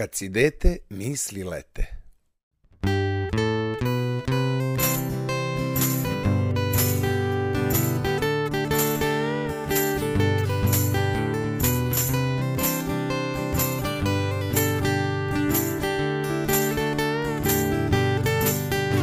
Kad si dete, misli lete.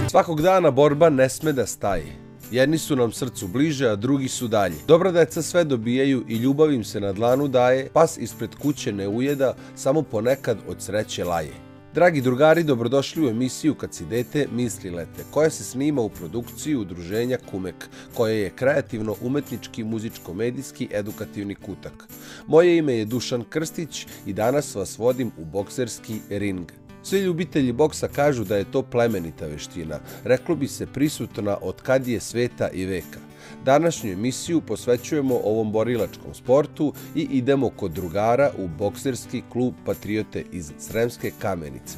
Svakog dana borba ne sme da staje. Jedni su nam srcu bliže, a drugi su dalje. Dobra deca sve dobijaju i ljubav im se na dlanu daje, pas ispred kuće ne ujeda, samo ponekad od sreće laje. Dragi drugari, dobrodošli u emisiju Kad si dete, misli lete, koja se snima u produkciji udruženja Kumek, koje je kreativno, umetnički, muzičko-medijski, edukativni kutak. Moje ime je Dušan Krstić i danas vas vodim u bokserski ring. Svi ljubitelji boksa kažu da je to plemenita veština, reklo bi se prisutna od kad je sveta i veka. Današnju emisiju posvećujemo ovom borilačkom sportu i idemo kod drugara u bokserski klub Patriote iz Sremske kamenice.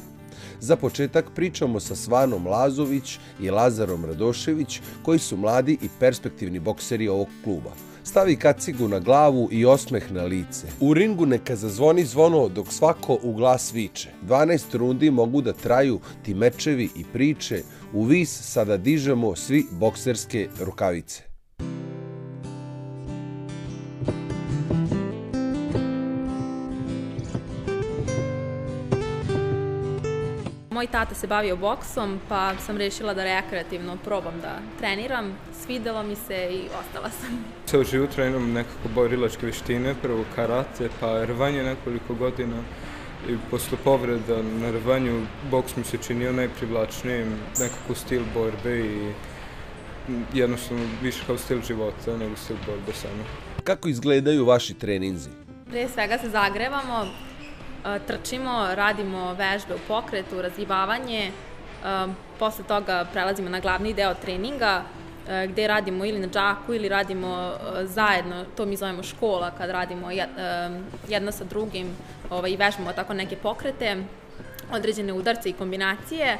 Za početak pričamo sa Svanom Lazović i Lazarom Radošević, koji su mladi i perspektivni bokseri ovog kluba stavi kacigu na glavu i osmeh na lice. U ringu neka zazvoni zvono dok svako u glas viče. 12 rundi mogu da traju ti mečevi i priče, u vis sada dižemo svi bokserske rukavice. Moj tata se bavio boksom, pa sam rešila da rekreativno probam da treniram. Svidelo mi se i ostala sam. Ceo život treniram nekako borilačke veštine, prvo karate, pa rvanje nekoliko godina. I posle povreda na rvanju boks mi se činio najprivlačnijim, nekako stil borbe i jednostavno više kao stil života nego stil borbe samo. Kako izgledaju vaši treninzi? Pre svega se zagrevamo, trčimo, radimo vežbe u pokretu, razgibavanje, posle toga prelazimo na glavni deo treninga, gde radimo ili na džaku ili radimo zajedno, to mi zovemo škola, kad radimo jedno sa drugim ovaj, i vežbamo tako neke pokrete, određene udarce i kombinacije.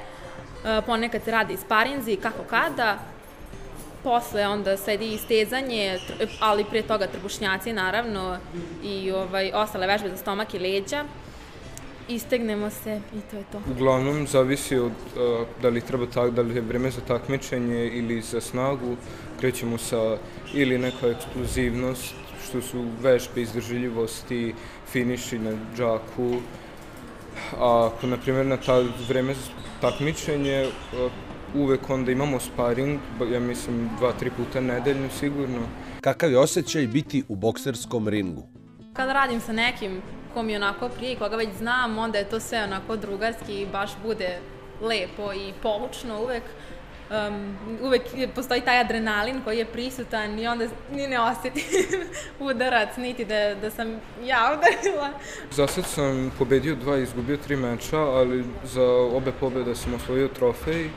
Ponekad se radi sparinzi, kako kada, posle onda sledi istezanje, ali pre toga trbušnjaci naravno i ovaj, ostale vežbe za stomak i leđa istegnemo se i to je to. Uglavnom, zavisi od uh, da li treba tak, da li je vreme za takmičenje ili za snagu. Krećemo sa ili neka eksplozivnost, što su vežbe izdržljivosti, finiši na džaku. A ako, na primjer, na ta vreme za takmičenje, uh, uvek onda imamo sparing, ja mislim dva, tri puta nedeljno sigurno. Kakav je osjećaj biti u bokserskom ringu? Kada radim sa nekim ko mi onako prije, koga već znam, onda je to sve onako drugarski i baš bude lepo i poučno uvek. Um, uvek postoji taj adrenalin koji je prisutan i onda ni ne osetim udarac, niti da, da sam ja udarila. Za sad sam pobedio dva i izgubio tri meča, ali za obe pobjede sam osvojio trofej.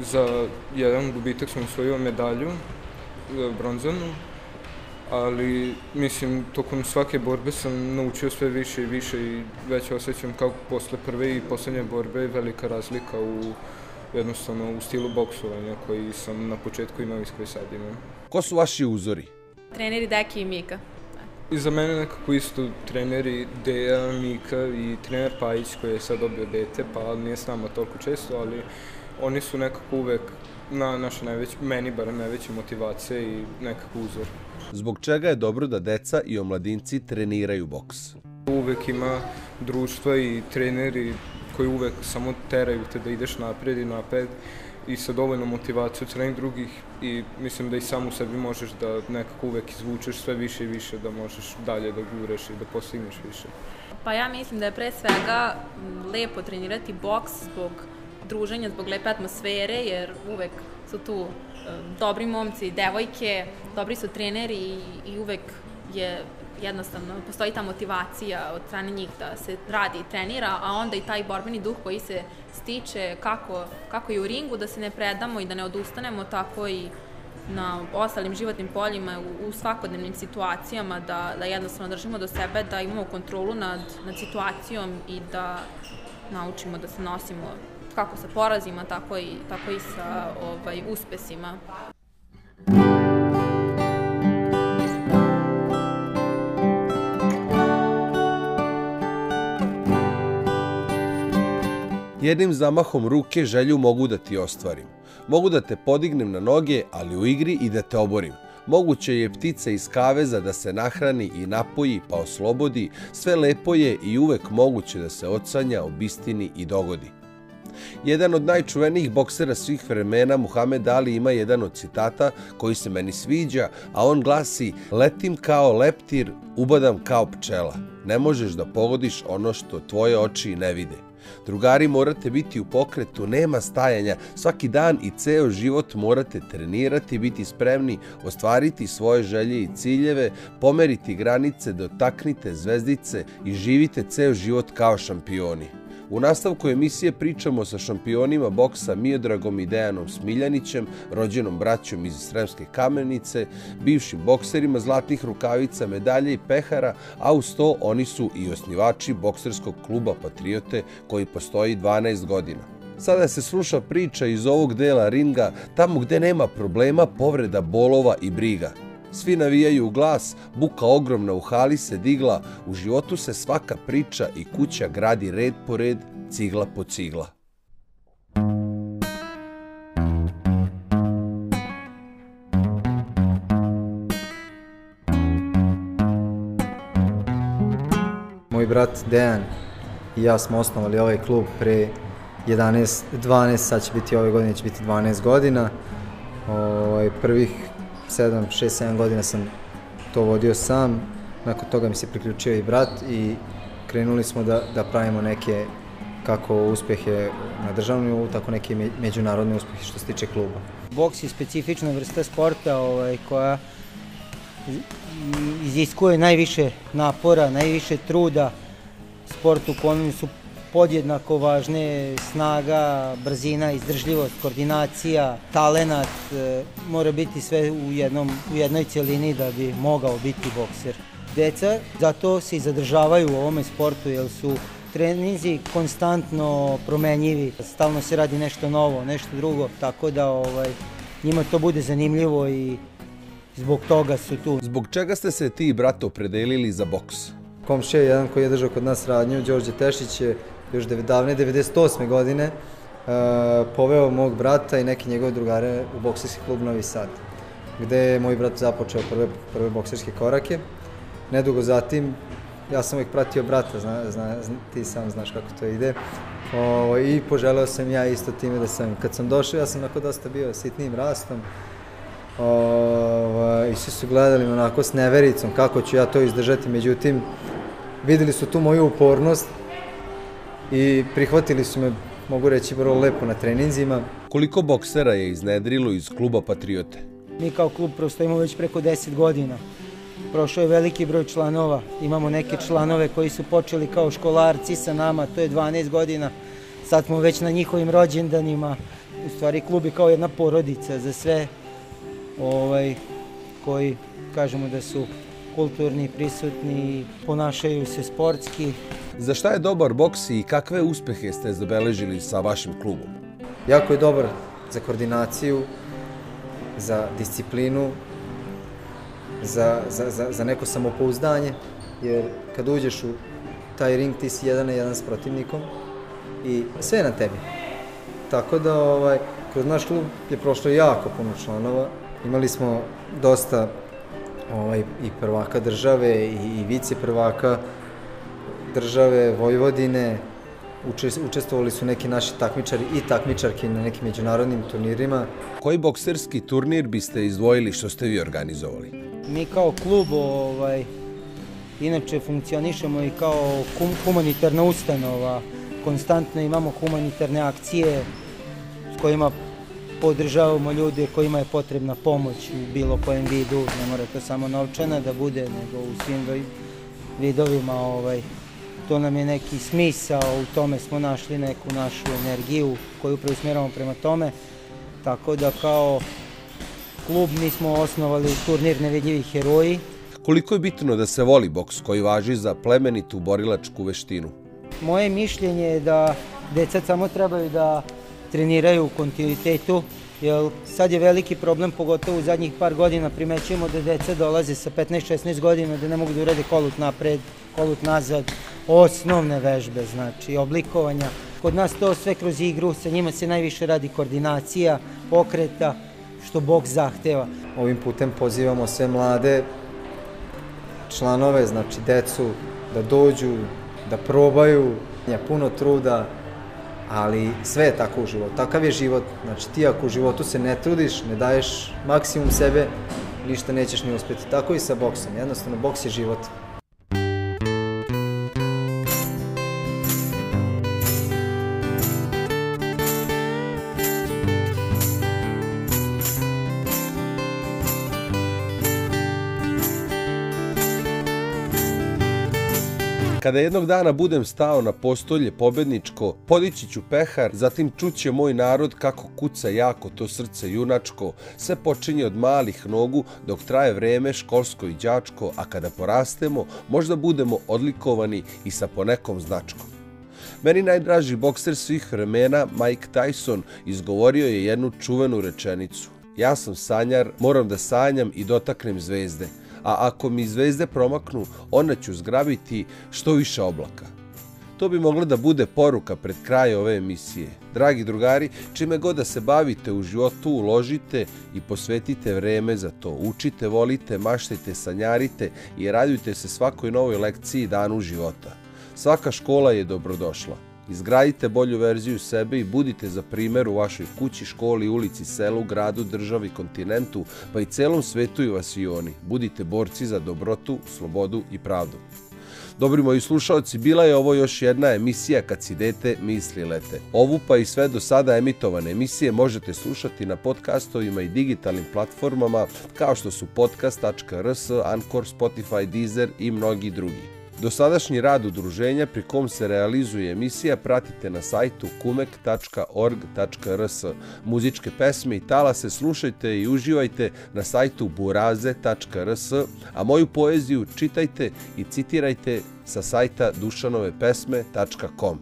Za jedan gubitak sam osvojio medalju, bronzanu ali mislim tokom svake borbe sam naučio sve više i više i već osjećam kao posle prve i poslednje borbe velika razlika u jednostavno u stilu boksovanja koji sam na početku imao i koji sad imam. Ko su vaši uzori? Treneri Deki i Mika. I za mene nekako isto treneri Deja, Mika i trener Pajić koji je sad dobio dete, pa nije s nama toliko često, ali oni su nekako uvek na naša najveća, meni bar najveća motivacija i nekako uzor. Zbog čega je dobro da deca i omladinci treniraju boks? Uvek ima društva i treneri koji uvek samo teraju te da ideš napred i napred i sa dovoljno motivacijom trening drugih i mislim da i sam u sebi možeš da nekako uvek izvučeš sve više i više, da možeš dalje da gureš i da postigneš više. Pa ja mislim da je pre svega lepo trenirati boks zbog druženja, zbog lepe atmosfere, jer uvek su tu dobri momci, devojke, dobri su treneri i, i uvek je jednostavno, postoji ta motivacija od strane njih da se radi i trenira, a onda i taj borbeni duh koji se stiče kako, kako i u ringu, da se ne predamo i da ne odustanemo, tako i na ostalim životnim poljima, u, u svakodnevnim situacijama, da, da jednostavno držimo do sebe, da imamo kontrolu nad, nad situacijom i da naučimo da se nosimo kako sa porazima, tako i, tako i sa ovaj, uspesima. Jednim zamahom ruke želju mogu da ti ostvarim. Mogu da te podignem na noge, ali u igri i da te oborim. Moguće je ptica iz kaveza da se nahrani i napoji pa oslobodi, sve lepo je i uvek moguće da se ocanja, obistini i dogodi. Jedan od najčuvenijih boksera svih vremena, Muhammed Ali, ima jedan od citata koji se meni sviđa, a on glasi Letim kao leptir, ubadam kao pčela. Ne možeš da pogodiš ono što tvoje oči ne vide. Drugari morate biti u pokretu, nema stajanja. Svaki dan i ceo život morate trenirati, biti spremni, ostvariti svoje želje i ciljeve, pomeriti granice, dotaknite zvezdice i živite ceo život kao šampioni. U nastavku emisije pričamo sa šampionima boksa Miodragom i Dejanom Smiljanićem, rođenom braćom iz Sremske kamenice, bivšim bokserima zlatnih rukavica, medalje i pehara, a uz to oni su i osnivači bokserskog kluba Patriote koji postoji 12 godina. Sada se sluša priča iz ovog dela ringa, tamo gde nema problema, povreda, bolova i briga. Svi navijaju u glas, buka ogromna u hali se digla, u životu se svaka priča i kuća gradi red po red, cigla po cigla. Moj brat Dejan i ja smo osnovali ovaj klub pre 11, 12, sad će biti ove godine, će biti 12 godina. Ovaj, prvih 7, 6, 7 godina sam to vodio sam, nakon toga mi se priključio i brat i krenuli smo da, da pravimo neke kako uspehe na državnom nivou, tako neke međunarodne uspehe što se tiče kluba. Boks je specifična vrsta sporta ovaj, koja iziskuje najviše napora, najviše truda. Sport u kojem su podjednako važne snaga, brzina, izdržljivost, koordinacija, talenat, e, mora biti sve u, jednom, u jednoj cijelini da bi mogao biti bokser. Deca zato se i zadržavaju u ovome sportu jer su treninzi konstantno promenjivi, stalno se radi nešto novo, nešto drugo, tako da ovaj, njima to bude zanimljivo i zbog toga su tu. Zbog čega ste se ti, brato, opredelili za boks? Komšija, jedan koji je držao kod nas radnju, Đorđe Tešić je još davne 98. godine uh, poveo mog brata i neke njegove drugare u bokserski klub Novi Sad, gde je moj brat započeo prve, prve bokserske korake. Nedugo zatim, ja sam uvijek pratio brata, zna, zna, ti sam znaš kako to ide, o, i poželeo sam ja isto time da sam, kad sam došao, ja sam onako dosta bio sitnijim rastom, o, i svi su gledali onako s nevericom kako ću ja to izdržati, međutim, videli su tu moju upornost, i prihvatili su me, mogu reći, vrlo lepo na treninzima. Koliko boksera je iznedrilo iz kluba Patriote? Mi kao klub prostojimo već preko 10 godina. Prošao je veliki broj članova. Imamo neke članove koji su počeli kao školarci sa nama, to je 12 godina. Sad smo već na njihovim rođendanima. U stvari klub je kao jedna porodica za sve ovaj, koji kažemo da su kulturni, prisutni, ponašaju se sportski. Za šta je dobar boks i kakve uspehe ste zabeležili sa vašim klubom? Jako je dobar za koordinaciju, za disciplinu, za, za, za, za neko samopouzdanje, jer kad uđeš u taj ring ti si jedan na jedan s protivnikom i sve je na tebi. Tako da ovaj, kroz naš klub je prošlo jako puno članova. Imali smo dosta ovaj, i prvaka države i, i vice prvaka države Vojvodine, učestvovali su neki naši takmičari i takmičarke na nekim međunarodnim turnirima. Koji bokserski turnir biste izdvojili što ste vi organizovali? Mi kao klub ovaj, inače funkcionišemo i kao humanitarna ustanova. Konstantno imamo humanitarne akcije s kojima podržavamo ljude kojima je potrebna pomoć u bilo kojem vidu, ne mora to samo novčana da bude, nego u svim vidovima ovaj, to nam je neki smisao, u tome smo našli neku našu energiju koju preusmjeramo prema tome, tako da kao klub mi smo osnovali turnir nevidljivih heroji. Koliko je bitno da se voli boks koji važi za plemenitu borilačku veštinu? Moje mišljenje je da deca samo trebaju da treniraju u kontinuitetu, jer sad je veliki problem, pogotovo u zadnjih par godina primećujemo da deca dolaze sa 15-16 godina da ne mogu da urede kolut napred, kolut nazad, osnovne vežbe, znači oblikovanja, kod nas to sve kroz igru, sa njima se najviše radi koordinacija, pokreta, što Bog zahteva. Ovim putem pozivamo sve mlade članove, znači decu, da dođu, da probaju, je puno truda, ali sve je tako u životu. Takav je život. Znači ti ako u životu se ne trudiš, ne daješ maksimum sebe, ništa nećeš ni uspjeti. Tako i sa boksom. Jednostavno, boks je život. Kada jednog dana budem stao na postolje pobedničko, podići ću pehar, zatim čuće moj narod kako kuca jako to srce junačko, sve počinje od malih nogu dok traje vreme školsko i đačko, a kada porastemo, možda budemo odlikovani i sa ponekom značkom. Meni najdraži bokser svih vremena, Mike Tyson, izgovorio je jednu čuvenu rečenicu. Ja sam sanjar, moram da sanjam i dotaknem zvezde a ako mi zvezde promaknu, onda ću zgrabiti što više oblaka. To bi mogla da bude poruka pred kraj ove emisije. Dragi drugari, čime god da se bavite u životu, uložite i posvetite vreme za to. Učite, volite, maštajte, sanjarite i radujte se svakoj novoj lekciji danu života. Svaka škola je dobrodošla. Izgradite bolju verziju sebe i budite za primer u vašoj kući, školi, ulici, selu, gradu, državi, kontinentu, pa i celom svetu i vas i oni. Budite borci za dobrotu, slobodu i pravdu. Dobri moji slušalci, bila je ovo još jedna emisija Kad si dete, misli lete. Ovu pa i sve do sada emitovane emisije možete slušati na podcastovima i digitalnim platformama kao što su podcast.rs, Anchor, Spotify, Deezer i mnogi drugi. Dosadašnji rad udruženja pri kom se realizuje emisija pratite na sajtu kumek.org.rs. Muzičke pesme i talase slušajte i uživajte na sajtu buraze.rs, a moju poeziju čitajte i citirajte sa sajta dušanovepesme.com.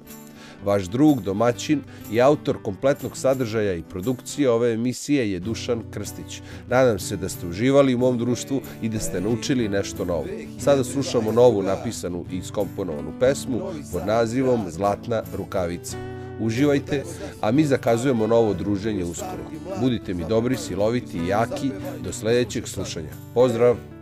Vaš drug, domaćin i autor kompletnog sadržaja i produkcije ove emisije je Dušan Krstić. Nadam se da ste uživali u mom društvu i da ste naučili nešto novo. Sada slušamo novu napisanu i iskomponovanu pesmu pod nazivom Zlatna rukavica. Uživajte, a mi zakazujemo novo druženje uskoro. Budite mi dobri, siloviti i jaki. Do sledećeg slušanja. Pozdrav!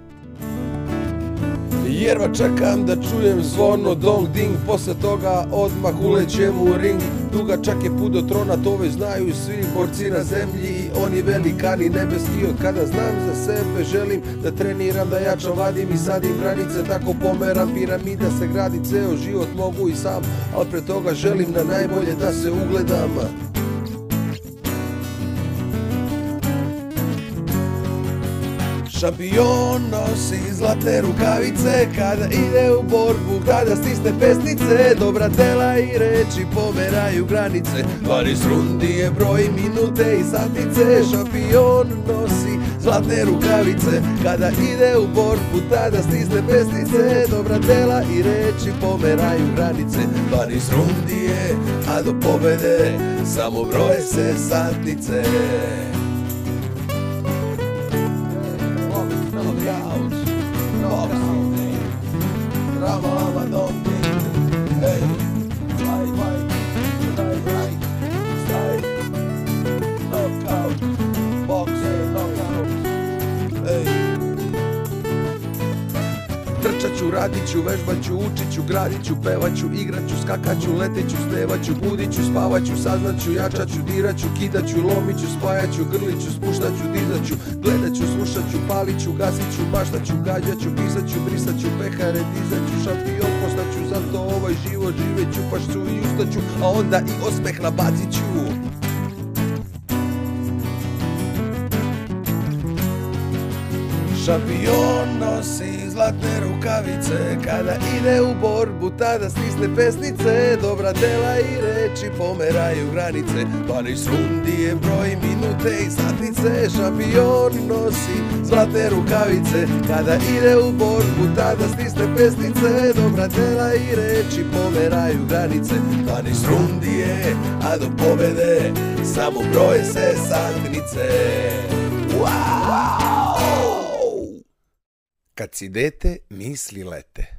Jerva čekam da čujem zvono dong ding Posle toga odmah ulećem u ring. Dugačak je put do trona, to već znaju svi borci na zemlji. Oni velikani nebeski od kada znam za sebe Želim da treniram, da jačam, vadim i sadim granice. Tako pomeram piramida se gradi ceo život mogu i sam. Al pre toga želim na najbolje da se ugledam Šampion nosi zlatne rukavice Kada ide u borbu, kada stisne pesnice Dobra dela i reči pomeraju granice. 12 rundi je broj minute i satice Šampion nosi zlatne rukavice. Kada ide u borbu, tada stisne pesnice Dobra dela i reči pomeraju granice. 12 rundi je, a do pobede samo broje se satnice Ramabado. Radiću, vežbaću, učiću, gradiću, pevaću, igraću, skakaću, leteću, stevaću, budiću, spavaću, saznaću, jačaću, diraću, kidaću, lomiću, spajaću, grliću, spuštaću, dizaću, gledaću, slušaću, paliću, gasiću, maštaću, gađaću, pisaću, brisaću, pehare, dizaću, šampion postaću, zato ovaj život živeću, pašću i ustaću, a onda i osmeh nabaciću. Šampion nosi zlatne rukavice. Kada ide u borbu tada stisne pesnice. Dobra dela i reči pomeraju granice. 12 rundi je broj minute i satnice. Šampion nosi zlatne rukavice. Kada ide u borbu tada stisne pesnice. Dobra dela i reči pomeraju granice. 12 rundi je, a do pobede samo broje se satnice. Wow! Kad si dete, misli lete.